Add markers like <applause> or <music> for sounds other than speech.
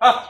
Ah! <laughs>